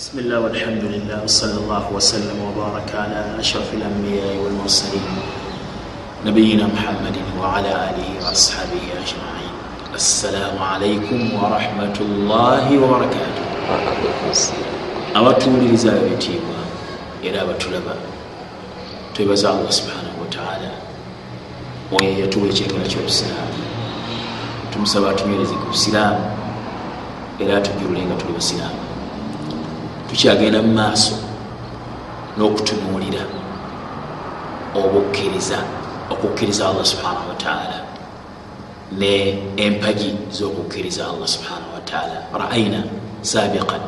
بسم الله والحمد لله وصلى الله وسلم وبارك على أشرف الأنبياء والمرسلين نبينا محمد وعلى آله وأصحابه أجمعين السلام عليكم ورحمة الله وبركاته abatuwuliriza abebitiibwa era abatulaba twebaza allah subhanahu wataala oyo yatuwa ekyegala kyobusiraamu tumusaba atunywereze ku busiraamu era atujjulule nga tuli busiraamu tukyagenda mu maaso n'okutunuulira obukkiriza okukkiriza allah subhanahu wataala ne empagi z'okukkiriza allah subhanahu wataala raaina sabiqan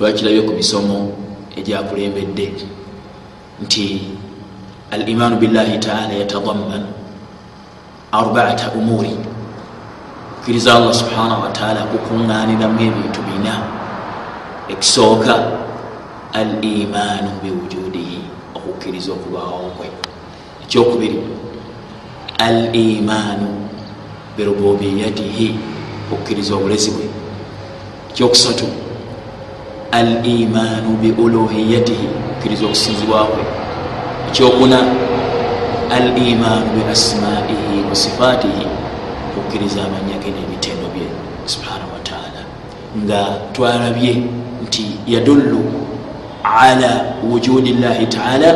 twakirabye ku misomo egyakulembedde nti al imaanu billahi taala yatadamman arbaata umuuri. Kukkiriza allah subhanahu wataala kukuŋŋaaniramu ebintu bina ekisooka al imaanu biwujudihi okukkiriza okubaawo kwe. Ekyokubiri al imaanu birububiyatihi okukkiriza obulezi bwe. Ekyokusatu al imaanu biuluhiyatihi okukkiriza okusinzibwakwe ekyokuna al imaanu bi asmaihi wa sifaatihi okukkiriza amanya ge n'ebitendo bye subhanahu wataala nga twalabye nti yadullu ala wujudi llahi taala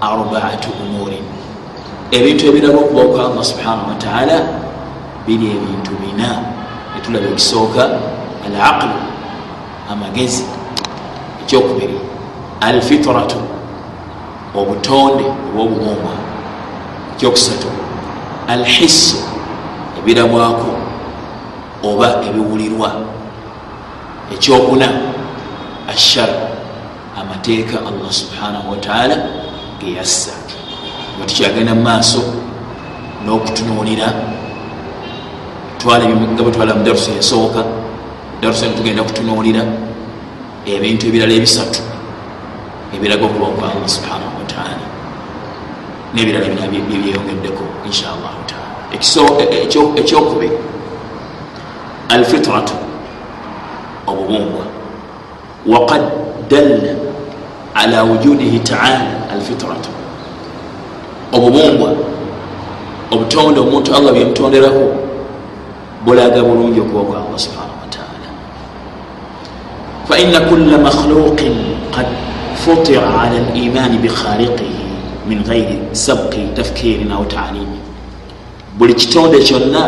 arbaatu umuurin ebintu ebiraga okuba kwa allah subhanahu wataala biri ebintu bina. Netulaba ekisooka al aqlu amagezi ekyokubiri alfitratu obutonde obwobubumba ekyokusatu alhissu ebirabwako oba ebiwulirwa ekyokuna ashar amateeka allah subhanahu wataala geyassa nga tukyagenda mu maaso n'okutunuulira nga bwetwala mu darusa esooka darusa netugenda kutunuulira ebintu ebirala ebisatu ebiraga okuba kwa allah subhanahu wataala n'ebirala byebyeyongeddeko inshallahu taala. Ekyokubiri alfitratu obubumbwa waqad dalla ala wujudihi taala alfitratu obubumbwa obutonde omuntu allah byemutonderako bulaga bulungi okuba kwa allah subhanahu wataala faina kula makhluqin qad futira ala limaani bikhaliqihi min gairi sabqi tafkirin au taalimi buli kitonde kyonna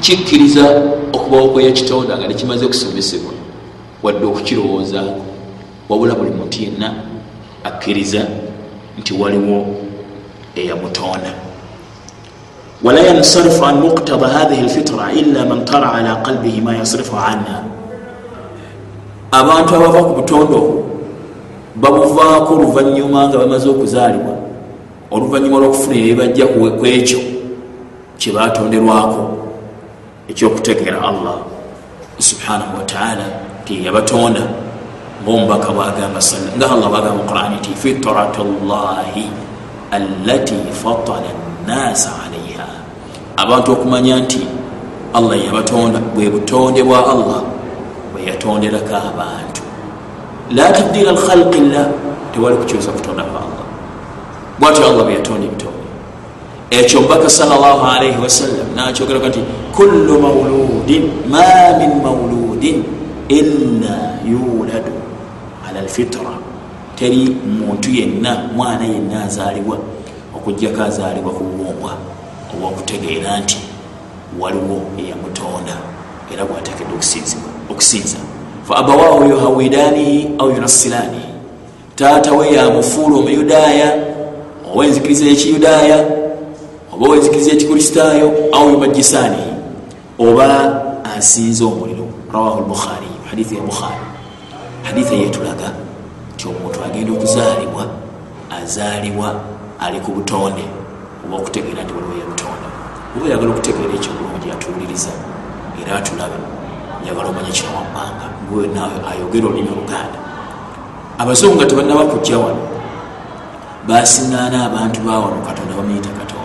kikkiriza okubawo kweyekitonde nga nekimaze okusomesebwa wadde okukirowoozaako wabula buli muntu yenna akkiriza nti waliwo eyamutonda wala yansarifu an muktada hathihi lfitra illa man tara ala qalbihi ma yasrifu anha abantu abava ku butonde obwo babuvaako oluvanyuma nga bamaze okuzaalibwa oluvanyuma lwokufuna ebibajja ku ekyo kyebatonderwako ekyokutegeera allah subhanahu wataala ti yabatonda. Ngaomubaka bwagamba nga allah bwagamba muqurani ti fitrat llahi allati fatala nnasa alaiha abantu okumanya nti allah yabatonda bwe butonde bwa allah bwe yatonderako abantu. La tabdila lkhalqi llah tewali kukyusa kutonda kwa allah. Bwatyo allah bwe yatonda ebitonde ekyo mbaka salllah alaihi wasallam nakyogerako nti kullu mauludin ma min mauludin illa yuladu ala lfitra teri muntu yenna mwana yenna azaalibwa okugjako azaalibwa ku bubumbwa oba okutegeera nti waliwo eyamutonda era gwatekedde okusinza. Fa abawahu yuhawidanihi au yunasilanihi taata we yamufuula omuyudaaya oba enzikiriza ekiyudaaya oba wenzikiriza ekikristaayo au yumajisanihi oba asinza omuliro rawahu lbukhari hadithi ya bukhari hadithi eyetulaga nti omuntu agenda okuzaalibwa azaalibwa ali ku butonde oba okutegeera nti waliwo yabutonda oba oyagala okutegeera ekyo bulungi atuwuliriza era atulaba njagala omanye kino wammanga naawe ayogera olulimi oluganda. Abazungu nga tebanaba kujja wano basiŋŋaana abantu bawano katonda bamuyita katonda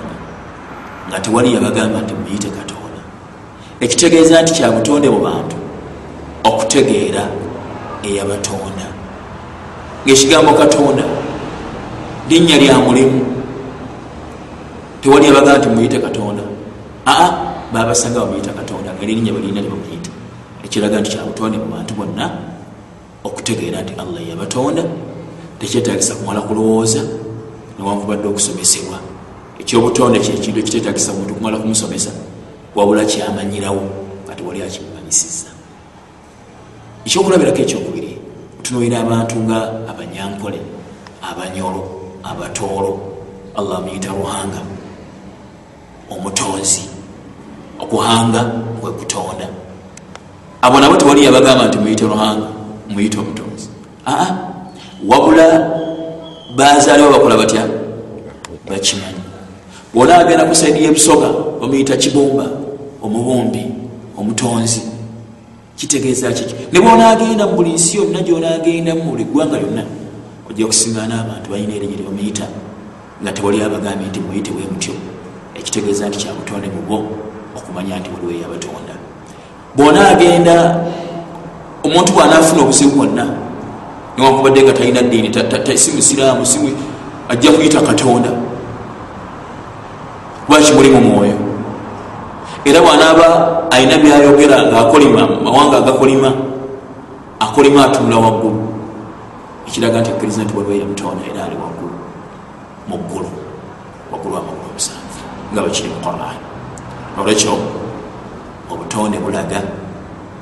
nga tewali yabagamba nti muyite katonda. Ekitegeeza nti kyabutonde mu bantu okutegeera eyabatonda. Ngaekigambo katonda linnya lya mulimu. Tewali abagaa nti muyite katonda. Aa babasanga bamuyita katonda nga lirinnya balina tebamuyita ekiraga nti kyabutonde mu bantu bonna okutegeera nti allah yabatonda tekyetagisa kumala kulowooza newankubadde okusomesebwa ekyobutonde kyekintu ekitetagisa muntu kumala kumusomesa wabula kyamanyirawo ati wali akimumanyisiza ekyokulabirako ekyokubiri otunuulira abantu nga abanyankole abanyolo abatoolo allah amuyita ruhanga omutonzi okuhanga kwe kutonda. Abo nabo tewali yabagamba nti muyite ruhanga muyite omutonzi. Aa wabula bazaalibwa bakola batya? Bakimanyi bwona agenda ku saidi yebusoga bamuyita kibumba omubumbi omutonzi kitegeeza kiki ne bwonagenda mu buli nsi yonna gyonagenda mu buli ggwanga lyonna ojja kusingana abantu balina erinnya lyebamuyita nga tewali abagambye nti muyite bwe mutyo. Ekitegeeza nti kyabutonde mubwo okumanya nti waliwo eyabatonda. Bwona agenda omuntu bwanafuna obuzibu bwonna niwankubadde nga talina ddiini si musiraamu ajja kuyita katonda lwaki mulimu mwoyo? Era bwanaaba alina byayogera ngaakolima mawanga agakolima akolima atunula waggulu. Ekiraga nti akkiriza nti waliwo eyamutonda era ali waggulu muggulu waggulu wamagulu omusanvu nga bakiri mu quran. Olwekyo obutonde bulaga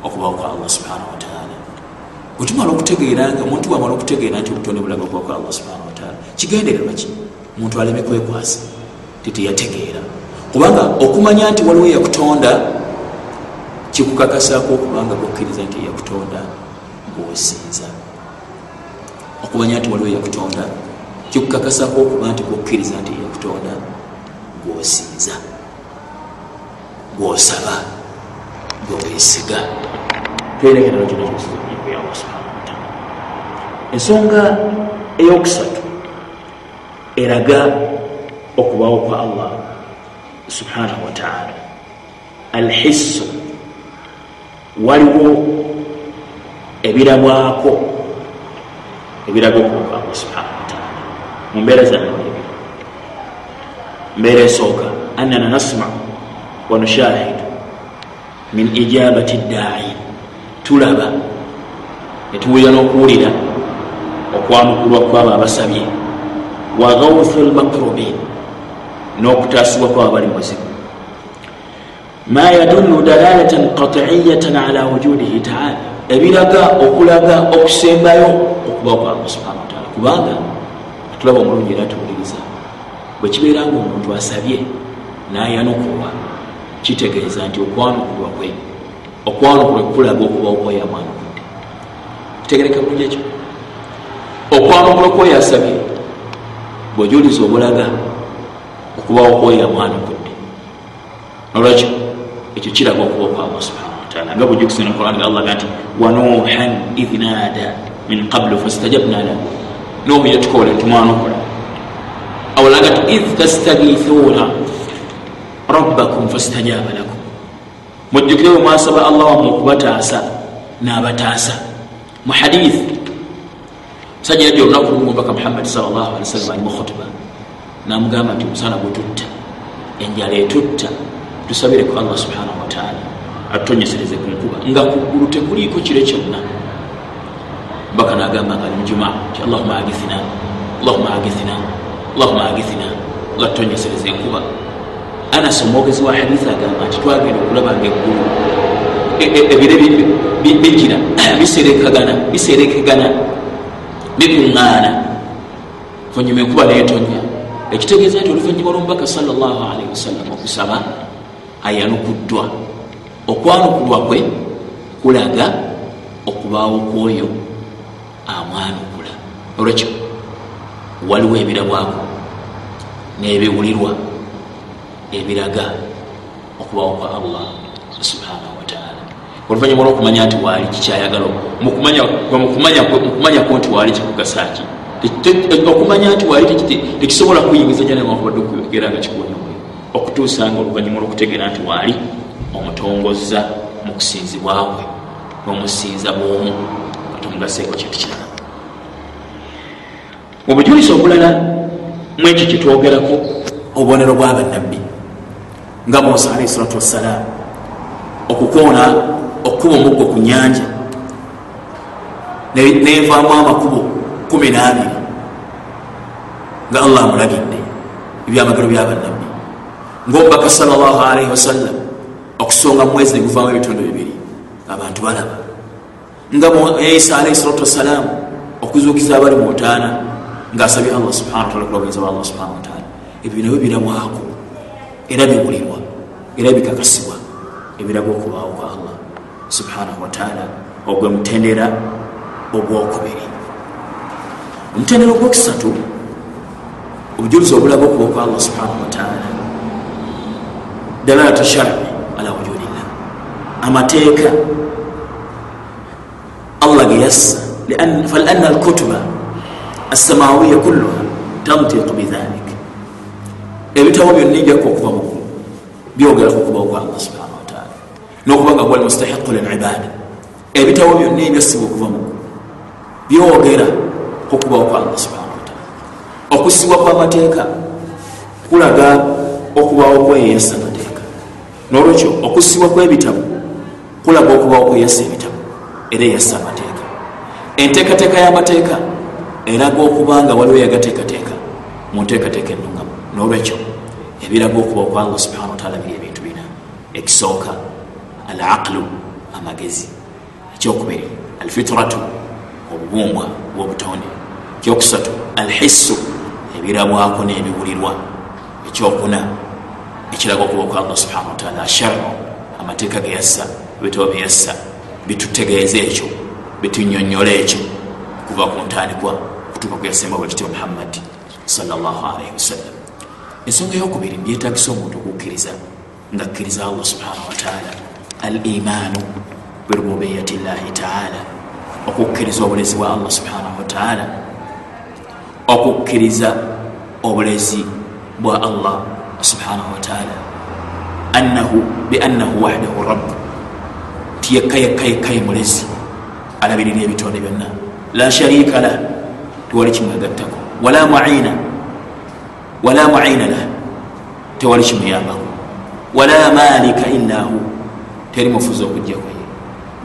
okubawo kwa allah subhanahu wataala bwetumala okutegeera nga omuntu wamala okutegeera nti obutonde bulaga okubawo kwa allah subhanahu wataala kigendererwa ki? Omuntu aleme kwekwasa titeyategeera kubanga okumanya nti waliwo yakutonda kikukakasako okubanga bwokkiriza nti yakutonda gwosinza okumanya nti waliwo yakutonda kikukakasako okuba nti bwokkiriza nti yakutonda gwosinza gwosaba gwewesiga twerekerano kino kyosizayawa subhana wataala ensonga eyokusatu eraga okubawo kwa allah subhanahu wataala alhissu waliwo ebirabwako ebiraga okubawo kwa allah subhanahu wataala mumbeera zange mbeera esooka annana nasmau wanushahidu min ijabati ddaayi tulaba netuwulira n'okuwulira okwamukulwa kwabo abasabye. Wa gauthu lmakrubin n'okutaasibwa kwabo bali muzibu ma yadullu dalalatan qatiyatan ala wujudihi taala. Ebiraga okulaga okusembayo okubawo kwa allah subhana wataala kubanga tulaba omulungi era tuwuliriza bwe kibeera nga omuntu asabye nayanukulwa kitegeeza nti okwanukulwa kwe okwanukulwa kulaga okubawo kweyamwanukudde kitegereka bulungi ekyo? Okwanukulwa kweyasabye bwejuliza obulaga okubawo kweyamwanukudde olwekyo ekyo kiraga okubawo kwa allah subhanahu wataala nga bwejukisina quran nga allah nti wanuhan id nada min qablu fastajabna lahu. Nuhu yetukoole ntumwanukula awalaga ti id tastagithuna rabbakum fastajaba lakum. Mujjukire bwe mwasaba allah wamwe okubataasa n'abataasa. Mu hadithi musajja yajja olunaku lumu mbaka muhammadi sawasalam ali mu khutuba namugamba nti omusana gwetutta enjala etutta tusabireku allah subhanahu wataala atutonyesereze ku nkuba. Nga kuggulu tekuliiko kire kyonna. Mbaka nagamba nga ali mujuma nti allahuma agithina allahuma agithina allahuma agithina allah tutonyesereze enkuba. Anas omwogezi wa hadithi agamba nti twagenda okulaba nga eggulu ebire bijira biserekagana biserekegana bikuŋŋaana. Oluvannyuma enkuba netonya ekitegeeza nti oluvannyuma lwomubaka salllahalaihi wasallam okusaba ayanukuddwa okwanukulwa kwe kulaga okubaawo kwoyo amwanukula. Olwekyo waliwo ebirabwako n'ebiwulirwa ebiraga okubawo kwa allah subhanahu wataala oluvanyuma lwokumanya nti waali kikyayagala mukumanya ko nti waali kikugasaki okumanya nti waali tekisobola kuyingiza janewakubadde okuyogera nga kikuwonya omwoyo okutuusa nga oluvanyuma lwokutegeera nti waali omutongoza mu kusinzibwakwe omusinza bwomu katomugaseeko kintu kirala. Obujulizi obulala mwekyo kyetwogerako obubonero bwabannabbi nga musa alaihi salatu wassalaamu okukoona okukuba omuggo ku nyanja nevaamu amakubo kumi nabiri nga allah amulagidde ebyamagero byabannabbi ngaomubaka salllah alaihi wasallam okusonga mwezi neguvaamu ebitundu bibiri abantu balaba nga isa alaihi salatu wassalaamu okuzuukiza abali mutaana ngaasabye allah subhana wataala kulabiriza ba allah subhana wataala ebyo nabyo birabwako era biwulirwa era bikakasibwa ebiraga okubaawo kwa allah subhanahu wataala ogwe mutendera ogwokubiri omutendera ogwokusatu obujulizi obulaga okuba kwa allah subhanahu wataala dalalatu sharci ala wujudillah amateeka allah geyassa falanna alkutuba assamawiya kulluha tantiqu bidhalik ebitabo byonna ejjakka okuva mugulu byogeraku okubawo kwa allah subhanahu wataala nokuba nga gwali mustahiqu lilibada. Ebitabo byonna ebyasibwa okuva mugulu byogera okubawo kwa allah subhanahu wataala okusibwa kwamateeka kulaga okubawo kweyeyasa amateeka nolwekyo okusibwa kwebitabo kulaga okubawo kweyasa ebitabo era eyasa amateeka. Enteekateeka y'amateeka eraga okubanga waliwo yagateekateeka mu nteekateeka enungamu nolwekyo ebiraga okuba kwa allah subhana wataala biri ebintu bina. Ekisooka al aqlu amagezi. Ekyokubiri alfitratu obubumbwa bwobutonde. Ekyokusatu alhissu ebirabwako n'ebiwulirwa. Ekyokuna ekiraga okuba kwa allah subhana wataala asharu amateeka geyassa ebitabo byeyassa bitutegeeza ekyo bitunyonyola ekyo kuva ku ntandikwa kutuuka kuyasemba bwekityo muhammadi salllahalaihi wasallam ensonga eyokubiri byetagisa omuntu okukkiriza nga kkiriza allah subhanahu wataala al imaanu birububiyati llahi taala okukkiriza obulezi bwa allah subhanahu wataala okukkiriza obulezi bwa allah subhanahu wataala annahu biannahu wahdahu rabu ti yekka yekka yekkaye mulezi. Alabirira ebitonde byonna. La sharika lah. Tewali kimwegattako wala muina wala muina lah. Tewali kimuyambako. Wala malika illa hu. Teri mufuzi okujjakoye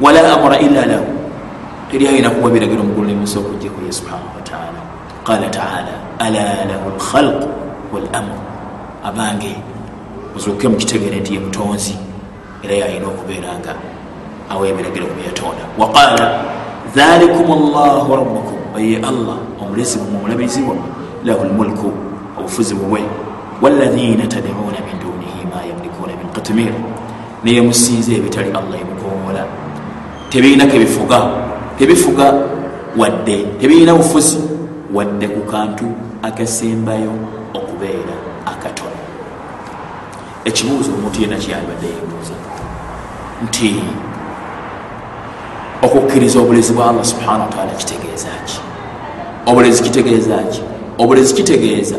wala amura illa lahu teri ayina kuwa biragiro mugulu nemusi okujjakoye subhanahu wataala qala taala ala lahu lkhalqu walamru abange muzuke mukitegere nti ye mutonzi era yayina okubeeranga awa ebiragiro kubyatonda waqala dhalikum llahu rabukum oye allah omulezi bumwe omulabirizi bwamwe lahu lmulku obufuzi bubwe waladhina tadcuuna min dunihi ma yamlikuuna min qitmir naye musinze ebitali allah emukowola tebirina kebifuga tebifuga wadde tebirina bufuzi wadde ku kantu akasembayo okubeera akatono. Ekibuuzo omuntu yena kyalibadde yebuuza nti okukkiriza obulezi bwa allah subhana wataala kitegeeza ki? Obulezi kitegeeza ki? Obulezi kitegeeza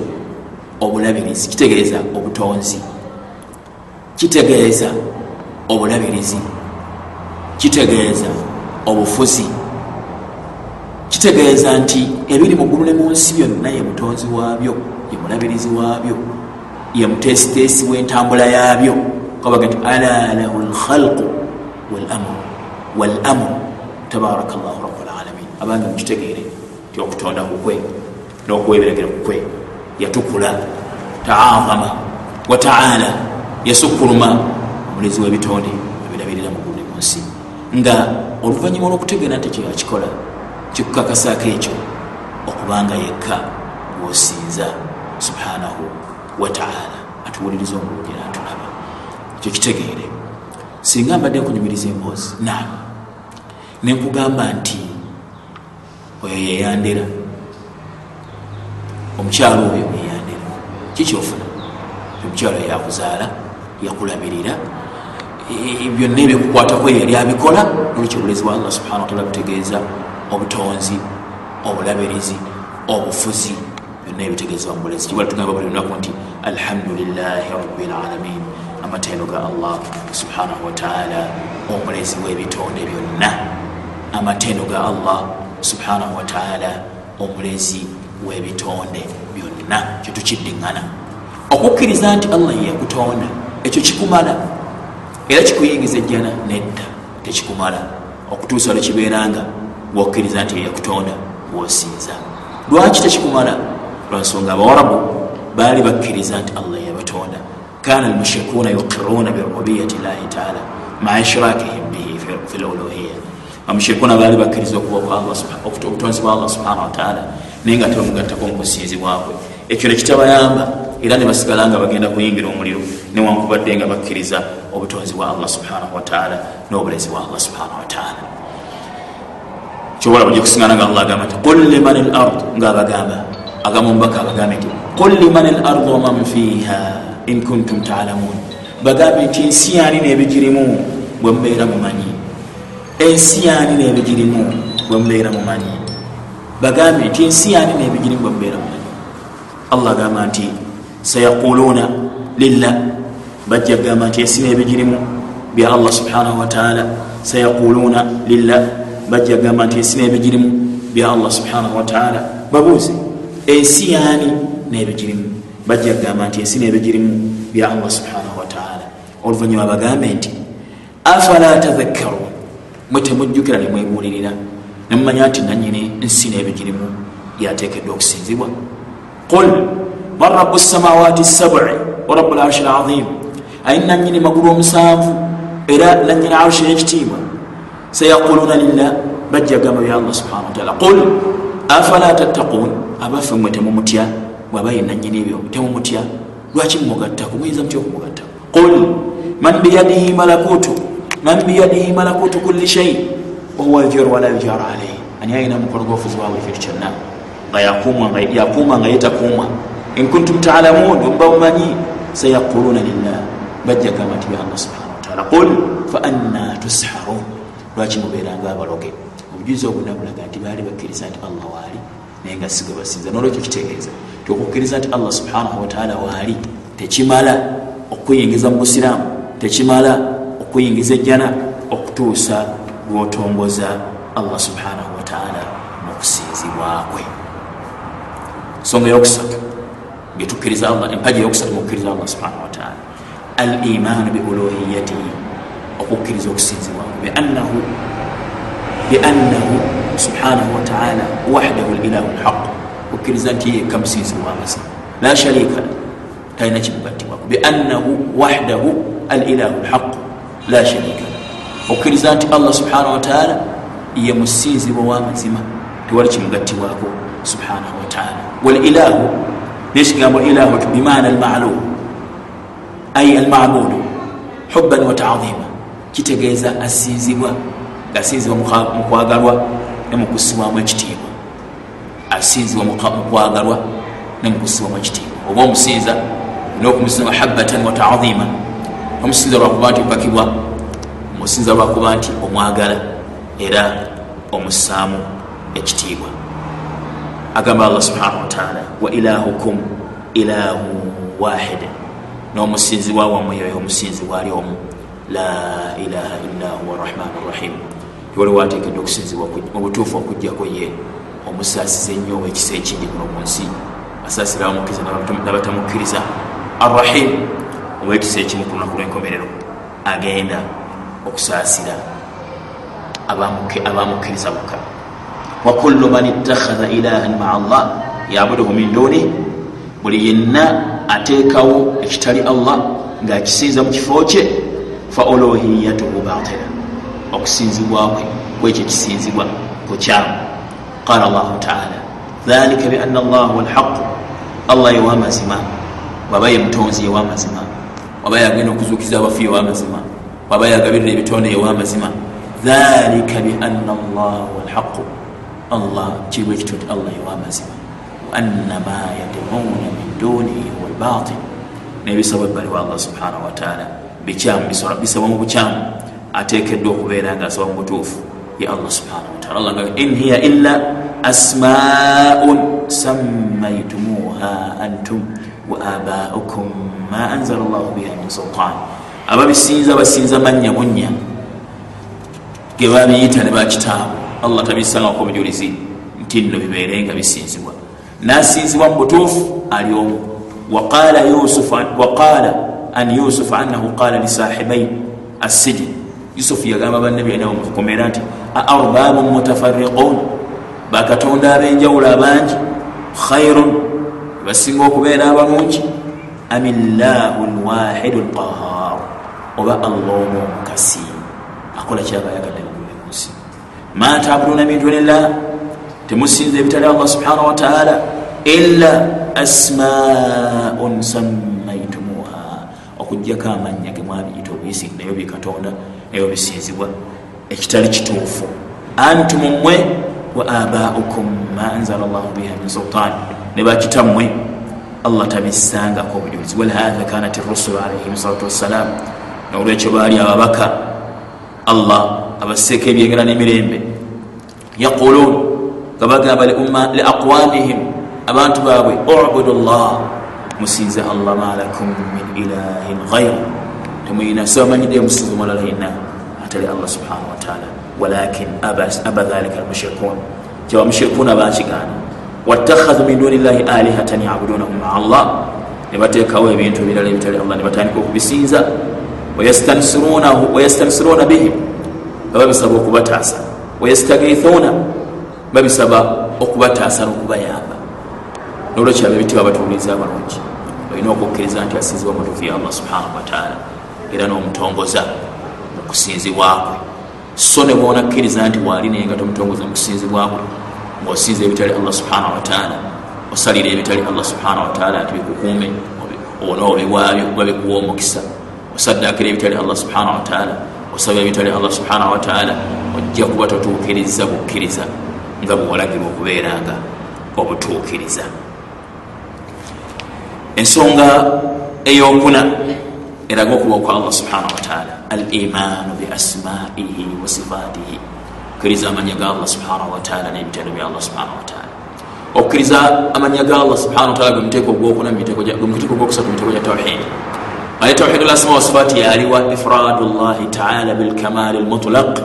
obulabirizi kitegeeza obutonzi kitegeeza obulabirizi kitegeeza obufuzi kitegeeza nti ebiri mu ggulu ne mu nsi byonna ye mutonzi waabyo ye mulabirizi waabyo ye mutesiteesi w'entambula yaabyo. Kabaga nti ala lahu lkhalqu walamru tabaraka llahu rabulalamin abange mukitegeere ti okutonda kukwe n'okuwa ebiragiro kukwe yatukula taazama wataala yasukkuluma. Omulezi w'ebitonde ebirabirira mu ggulu ne mu nsi. Nga oluvannyuma olw'okutegeera nti kyeyakikola kikukakasaako ekyo okubanga yekka gwosinza subhanahu wataala atuwuliriza omulungi natulaba ekyo kitegeere. Singa mbadde nkunyumiriza emboozi naam. Nenkugamba nti oyo yeyandera. Omukyalo oyo yeyandera. Kikyofuna omukyalo yakuzaala yakulabirira. Byonna ebyokukwatako yali abikola nolwekyo obulezi bwa allah subhana wataala butegeeza obutonzi obulabirizi obufuzi byonna ebitegeezebwa mubulezi kibala tugamba buli lunaku nti alhamdulilahi rabilalamin amatendo ga allah subhanahu wataala omulezi w'ebitonde byonna. Amatendo ga allah subhanahu wataala omulezi w'ebitonde byonna. Kyetukiddiŋŋana okukkiriza nti allah yeyakutonda ekyo kikumala. Era kikuyingiza ejjana nedda tekikumala. Okutuusa lwekibeeranga wokkiriza nti yeyakutonda wosinza. Lwaki tekikumala lwansonga abawarabu baali bakkiriza nti allah yabatonda. Kana almushrikuuna yuqiruuna birububiyati llahi taala maa ishrakihim bihi fi luluhiya amushirikuuna baali bakkiriza obutonzi bwa allah subhanahu wataala naye nga tebamugattako mukusinzibwabwe ekyo nekitabayamba era ne basigala nga bagenda kuyingira omuliro newankubadde nga bakkiriza obutonzi bwa allah subhanahu wataala n'obulezi bwa allah subhanahu wataala kyobola bujja kusiŋana nga allah agamba nti qul liman l ard ngaabagamba agamba omubaka abagambe nti qul liman l ard waman fiiha in kuntum talamun. Bagambe nti ensi yaani nebigirimu bwe mubeera mumanyi. Ensi yaani nebigirimu bwe mubeera mumanyi. Bagambe nti ensi yaani nebigirimu bwe mubeera mumanyi. Allah agamba nti sayaquluuna lillah. Bajja kugamba nti ensi nebigirimu bya allah subhanahu wataala sayaquluuna lillah bajja kugamba nti ensi nebigirimu bya allah subhanahu wataala babuuze ensi yaani nebigirimu? Bajja kugamba nti ensi nebigirimu bya allah subhanahu wataala oluvanyuma bagambe nti afala tadhakkarun? Mwe temujjukira nemwebuulirira nemumanya nti nanyini nsi nebigirimu yateekeddwa okusinzibwa. Qul man rabu samawaati sabuci wa rabu larshi lazim ayi nanyini magulu omusanvu era nanyini arshi yekitiibwa sayaquluna lillah bajja gamba bya allah subhana wataala qul afala tattakun abaffe mwe temumutya bwabaye nanyini ebyo temumutya lwaki mumugattaku muyinza mutya okumugattaku qul man biyadihi malakutu man biyadihi malakutu kulli shai wahuwa yujiru wala yujaru alaihi ani ayina mukono gwofuzi wawe ekintu kyonna nga yakuuma nga yetakuuma in kuntum talamun omuba mumanyi sayaquluna lillah bajja gamba nti byallah subhana wataala qul fa anna tusharun lwaki mubeeranga abaloge? Obujuzi obuna bulaga nti baali bakkiriza nti allah waali naye nga sigwe basinza. Nolwekyo kitegeeza ti okukkiriza nti allah subhanahu wataala waali tekimala okuyingiza mu busiraamu tekimala okuyingiza ejjana okutuusa lwotongoza allah subhanahu wataala mukusinzibwakwe ensonga eyokusatu ngetukkiriza allah empaji eyokusatu mukukkiriza allah subhanahu wataala al imaanu biuluhiyatihi okukkiriza okusinzibwakwe biannahu biannahu subhanahu wataala wahdahu lilahu lhaq okukkiriza nti yekka musinzibwa amazima la sharika talina kimugattibwako biannahu wahdahu alilahu lhaq la sharika okukkiriza nti allah subhanahu wataala ye musinzibwa w'amazima tewali kimugattibwako subhanahu wataala walilahu nekigambo ilahu bimaana almalum ay almabudu hubban wa taadima kitegeeza asinzibwa ngaasinzibwa mukwagalwa nemukusibwamu ekitiibwa. Asinzibwa mukwagalwa nemukusibwamu ekitiibwa. Oba omusinza nokumusinza mahabatan wa taadima omusinza lwakuba nti okakibwa musinza lwakuba nti omwagala era omussaamu ekitiibwa. Agamba allah subhanahu wataala wa ilahukum ilahu wahid. N'omusinzibwa wammwe yoyo omusinzibwa ali omu la ilaha illa huwa rahmanu rahim. Waliwo ateekedde okusinzibwa mu butuufu okugjako ye. Omusaasiza ennyo owekisa ekindi kuno mu nsi. Asaasira abamukkiriza nabatamukkiriza. Arrahim owekisa ekimu ku lunaku lwenkomerero agenda okusaasira abamukkiriza bokka wakullu man ittakhadha ilahan maa allah yabuduhu min duni buli yenna ateekawo ekitali allah ngaakisinza mu kifo kye fa uluhiyatuhu batila okusinzibwakwe kwekyo kisinzibwa kukyamu qala llahu taala dhalika bianna allah huwa lhaqu allah yewamazima waba ye mutonzi yewamazima waba yagenda okuzuukiza abafu yewamazima waba yagabirira ebitonde yewamazima dhalika bianna allah huwa lhaqu allah kiriwo ekityo nti allah yewamazima waanna ma yadumuuna min dunihi huwa lbatil nebisaba ebbali wa allah subhanahu wataala bikyamu bisaba mu bukyamu ateekeddwa okubeera nga asaba mu butuufu ye allah subhanahu wataala allah nga in hiya illa asmaun sammaitumuha antum wa abaukum ma anzala llahu biha min sultan ababisinza basinza mannya munnya gebabiyita ne bakitaabu allah tabisangako obujulizi nti nno bibeere nga bisinzibwa. Nasinzibwa mu butuufu ali omu. Waqala an yusufu anahu qala lisahibain assijin yusufu yagamba bannabyanawe mukomera nti aarbabu mutafariqun bakatonda abenjawulo abangi khairun basinga okubeera abalungi am llahu lwahidu lqahar oba allah omu omukasi akola kyabayagadde munsi ma tabuduna min dunillah temusinza ebitali allah subhanahu wataala illa asmaun sammaitumuha okugjako amanya gemwabiyita obuyisi nayo bikatonda nayo bisinzibwa. Ekitali kituufu. Antumu mmwe wa abaukum ma anzala llahu biha min sultan ne bakitammwe allah tabissangako obujulizi. Walhatha kanat rusulu alaihim salatu wassalam nolwekyo baali ababaka allah abaseeko ebyengera n'emirembe. Yaqulun nga bagamba liaqwamihim abantu baabwe ubudu llah musinze allah malakum min ilahin gairu temuyina sebamanyidde musinze mulala yina atali allah subhanahu wataala walakin aba dhalika almushirikun kyaba mushirikuna bakigaana watakhadhu min duni llahi alihatan yabudunahum maa allah. Nebatekawo ebintu ebirala ebitali allah. Nebatandika okubisinza wayastansiruna bihim. Nga babisaba okubataasa wayastagithuna babisaba okubataasa nokubayamba nolwekyaba ebitiba batuuliza abalungi? Olina okukkiriza nti asinzibwa mutufu ya allah subhanahu wataala era nomutongoza mukusinzibwakwe so ne bwonakkiriza nti waali naye nga tomutongoza mukusinzibwakwe ngaosinza ebitali allah subhanahu wataala osalira ebitali allah subhanahu wataala nti bikukuume obona obiwaabyo kuba bikuwa omukisa osaddakira ebitali allah subhanahu wataala osaba ebitali allah subhanahu wataala ojja kuba totuukiriza bukkiriza nga bwewalagirwa okubeeranga obutuukiriza ensonga eyokuna eraga okuba okwa allah subhanahu wataala al imaanu bi asmaihi wa sifatihi. Okkiriza amanya ga allah subhanahu wataala nebitendo bya allah subhanahu wataala okkiriza amanya ga allah subhanahu wataala gemuteeko gwokuna gemuteeko gwokusatu miteeko gya tawhidi aye tawhidu lasma wasifati yaliwa ifradu llahi taala bilkamali lmutlaq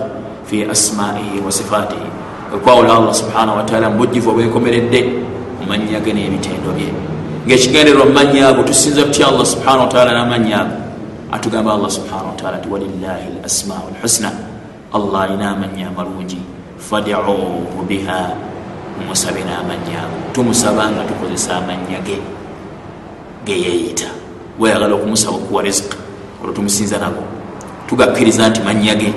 fi asmaihi wa sifatihi. Okwawula allah subhanahu wataala mubujjivu obwenkomeredde mumanya ge nebitendo bye ngaekigenderwa mumanya ago tusinza tutya allah subhanahu wataala namanya ago atugamba allah subhanahu wataala nti walillahi lasmau lhusna allah alina amanya amalungi. Fadiuhu biha. Mumusabe namanya ago tumusaba nga tukozesa amanya ge geyeyita weyagala okumusaba okuwa riziki olwo tumusinza nago tugakkiriza nti manya ge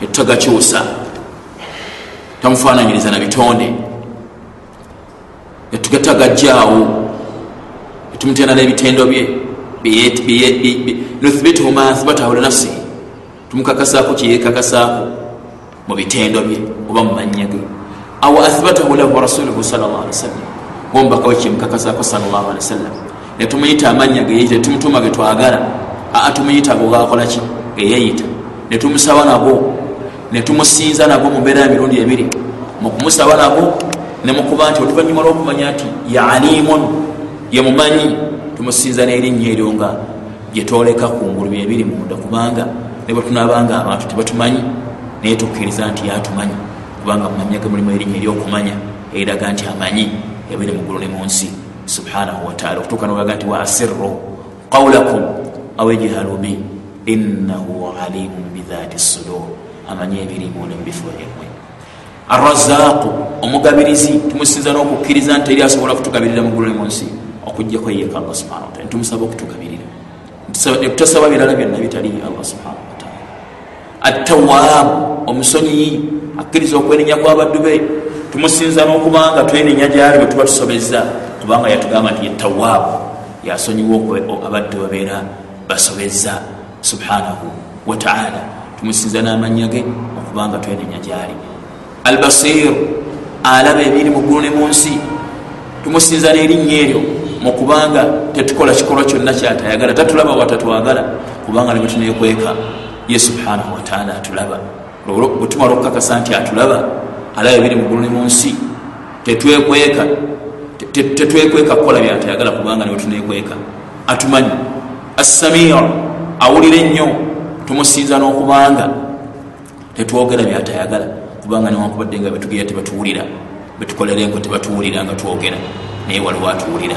netutagakyusa tamufananyiriza na bitonde. Netugatagajjaawo netumutenda nebitendo bye nuthbituhu ma athbatahu linafsihi tumukakasaako kyeyekakasaako mu bitendo bye oba mumanya ge. Aw athbatahu lahu rasuluhu sal llah ali wasallam ombakawe kyemukakasaako sal llah ali wasallam netumuyita amanya geyeyita netumutuma getwagala aa tumuyita go gakolaki geyeyita netumusaba nago netumusinza nago mumbeera ya mirundi ebiri. Mukumusaba nago nemukuba nti oluvanyuma lwokumanya nti yalimun yemumanyi tumusinza nerinnya eryo nga gyetwoleka kungulu byebiri munda kubanga nebwetunabanga abantu tebatumanyi naye tukkiriza nti yatumanyi kubanga mumanya ge mulimu erinnya eryokumanya eraga nti amanyi ebiri muggulu ne munsi subhanahu wataala okutuuka nobaga nti waasirru qawlakum aw ejhalu bi innahu alimun bidhati sudur amanyi ebirimu nemubifo byemwe arrazaqu omugabirizi tumusinza n'okukkiriza nti eri asobola kutugabirira muggulu ne munsi okugjako yeka allah subhana wataala ntumusaba okutugabirira netutasaba birala byonna bitali allah subhana wataala attawaabu omusonyiyi akkiriza okwenenya kwabaddu be. Tumusinza n'okubanga twenenya gyali bwe tuba tusobezza kubanga yatugamba nti yetawaabu yasonyiwa abaddu babeera basobezza subhanahu wataala tumusinza n'amanya ge okubanga twenenya gyali. Albasiru alaba ebiri muggulu ne munsi tumusinza n'erinnya eryo mukubanga tetukola kikolwa kyonna kyatayagala tatulaba watatwagala kubanga nibwe tunekweka ye subhanahu wataala atulaba. Bwetumala okukakasa nti atulaba alaba ebiri muggulu ne munsi tetwekweka tetwekweka kukola byatayagala kubanga nibwe tunekweka atumanyi assamir awulire ennyo tumusinza n'okubanga tetwogera byatayagala kubanga newankubadde nga betugira tebatuwulira betukolera enko tebatuwulira nga twogera naye waliwo atuwulira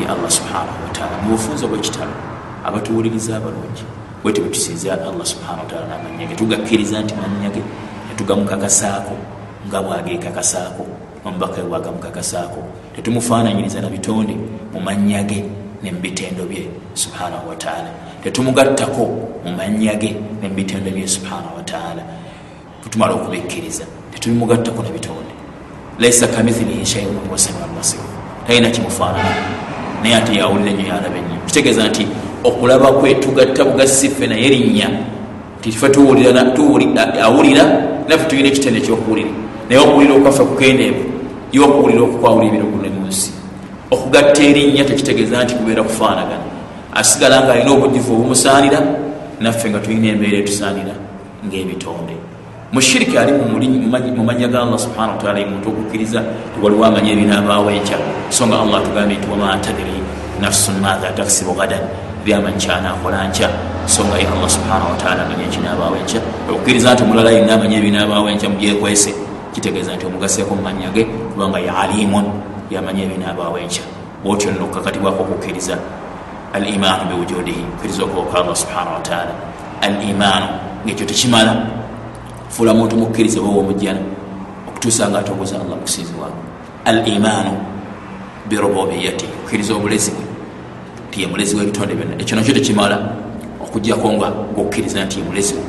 ye allah subhanahu wataala mubufunza bwekitalo abatuwuliriza abalungi. Bwe tebetusinza allah subhanahu wataala namanyage tugakkiriza nti manyage netugamukakasaako nga bwagekakasaako omubaka bwagamukakasaako. Tetumufaananyiriza na bitonde mumanyage nemubitendo bye subhanahu wataala tetumugattako mumanyage nemubitendo bye subhanahu wataala tutumala okubikkiriza tetubimugattako nebitonde laisa kamithilihi shaiun wasamiu albasir talina kimufaanana naye ate yawulira enyo yalaba ennyo. Kitegeeza nti okulaba kwe tugatta bugasife naye linnya tife awulira naffe tulina ekitende ekyokuwulira naye okuwulira okwaffe kukendeevu ye okuwulira okukwawulira ebirogune mu nsi okugatta erinnya tekitegeeza nti kubeera kufaanagana. Asigala nga alina obujuvu obumusaanira naffe nga tulina embeera etusaanira ngaebitonde mushiriki ali mumanya ga allah subhana wataala muntu okukkiriza tiwaliwo amanya ebinaabaawo enkya so nga allah tugambye nti wama tadiri nafsun matha taksibu gadan byamanyi kyanakola nkya. So nga ye allah subhana wataala amanya ekinaabaawo enkya okukkiriza nti omulala yenna amanya ebinaabaawo enkya mubyekwese kitegeeza nti omugaseeko mumanya ge kubanga ye alimun yamanya ebinaabaawo enkya bwotyo nno okukakatibwako okukkiriza al imaanu biwujudihi okkiriza okuboka allah subhana wataala al imaanu ngaekyo tekimala fuula muntu mukkiriza bowa omujjana okutuusa nga atongoza allah mukusinzibwako al imaanu birububiyati okkiriza obulezi bwe tiye mulezi webitonde byonna. Ekyo nakyo tekimala okugjako nga gokkiriza nti ye mulezi we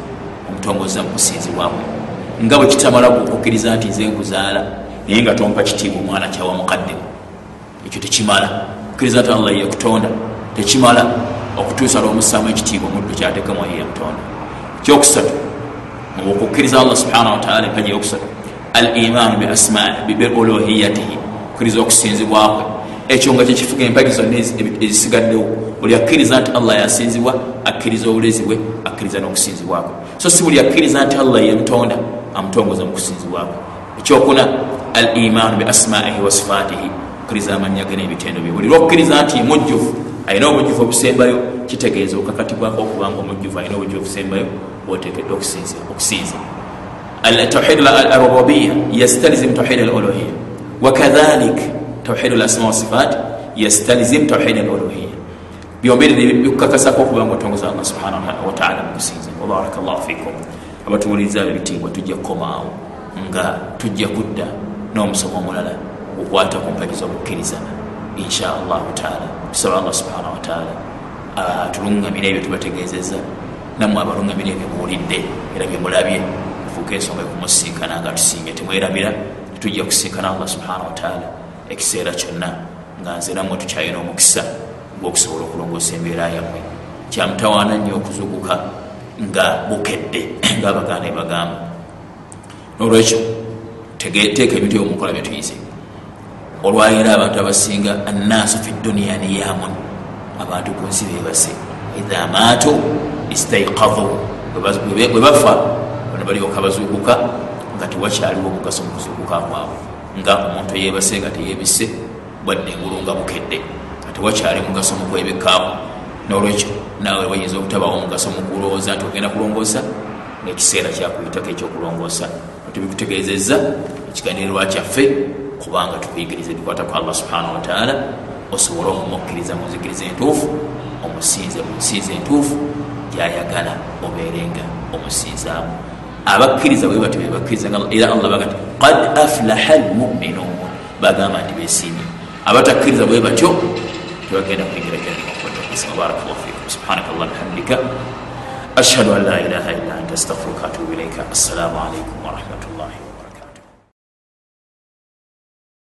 omutongoza mukusinzibwakwe nga bwe kitamala okukkiriza nti nze nkuzaala naye nga tompa kitiibwa omwana kyawa mukaddewo ekyo tekimala. Okkiriza nti allah ye kutonda. Tekimala okutuusa lwomussaamu ekitiibwa omuddu kyateekamu ye mutonda. Kyokusatu okukkiriza allah subhanahu wataala empaji yokusatu al imaanu biuluhiyatihi okkiriza okusinzibwakwe ekyo nga kyekifuga empagi zonna ezisigaddewo buli akkiriza nti allah yasinzibwa akkiriza obulezi bwe akkiriza n'okusinzibwakwe so si buli akkiriza nti allah yemutonda amutongoza mu kusinzibwakwe ekyokuna al imaanu bi asmaihi wa sifaatihi okkiriza amanya ge n'ebitendo bye buli lwokkiriza nti mujjuvu alina obujjuvu obusembayo kitegeeza okakatibwako okubanga omujjuvu alina obujjuvu obusembayo bwotekedde okusinza tawhid arububiya yastalizim tawhid aluluhiya wakadhalik tawhid lasma wasifat yastalizim tawhid aluluhiya byomberi bikukakasako okubanga otongoza allah subhanahu wataala mukusinza wabaraka llahu fikum. Abatuwuliriza ebitiibwa tujja kukomaawo nga tujja kudda. N'omusomo omulala gukwata ku mpagi z'okukkiriza insha allahu taala. Tusaba allah subhanahu wataala atulungamire ebyo tubategezeza nammwe abalungamire ebyo muwulidde era byemulabye fuuka ensonga ekumusinkana nga tusinge temwerabira tujja kusinkana allah subhanahu wataala ekiseera kyonna nga nze nammwe tukyalina omukisa gwokusobola okulongoosa embeera yammwe. Kyamutawaana nnyo okuzuguka nga bukedde ngaabagaana ebagamba nolwekyo teeka ebintu ebyomukola byetuyize olwayira abantu abasinga annaasu fi duniya niyamun abantu ku nsi bebase idha maatu istaikadhu bwe bafa bano balyoka bazuukuka nga tewakyaliwo omugaso mukuzuukuka kwabwe nga omuntu yebase nga teyebise bwadde engulunga bukedde nga tewakyali mugaso mukwebekaawo nolwekyo naawe wayinza obutabawo omugaso mukulowooza nti ogenda kulongoosa ngaekiseera kyakuyitako ekyokulongoosa tubikutegeezezza ekiganirirwa kyaffe kubanga tukuyigiriza ebikwata ku allah subhanahu wataala osobole okumukkiriza munzikiriza entuufu omusinze munsinza entuufu gyayagala obeerenga omusinzaamu abakkiriza bwe bati bebakkiriza era allah baga ti qad aflaha almuminuun. Bagamba nti besiimye abatakkiriza bwe batyo tebagenda kuyigira jannamakwadakisima barakallahu fikum subhanaka allah bihamdika. Ashhadu an la ilaha illa anta astagfiruka atubu ilaika assalamu alaikum warahmatullahi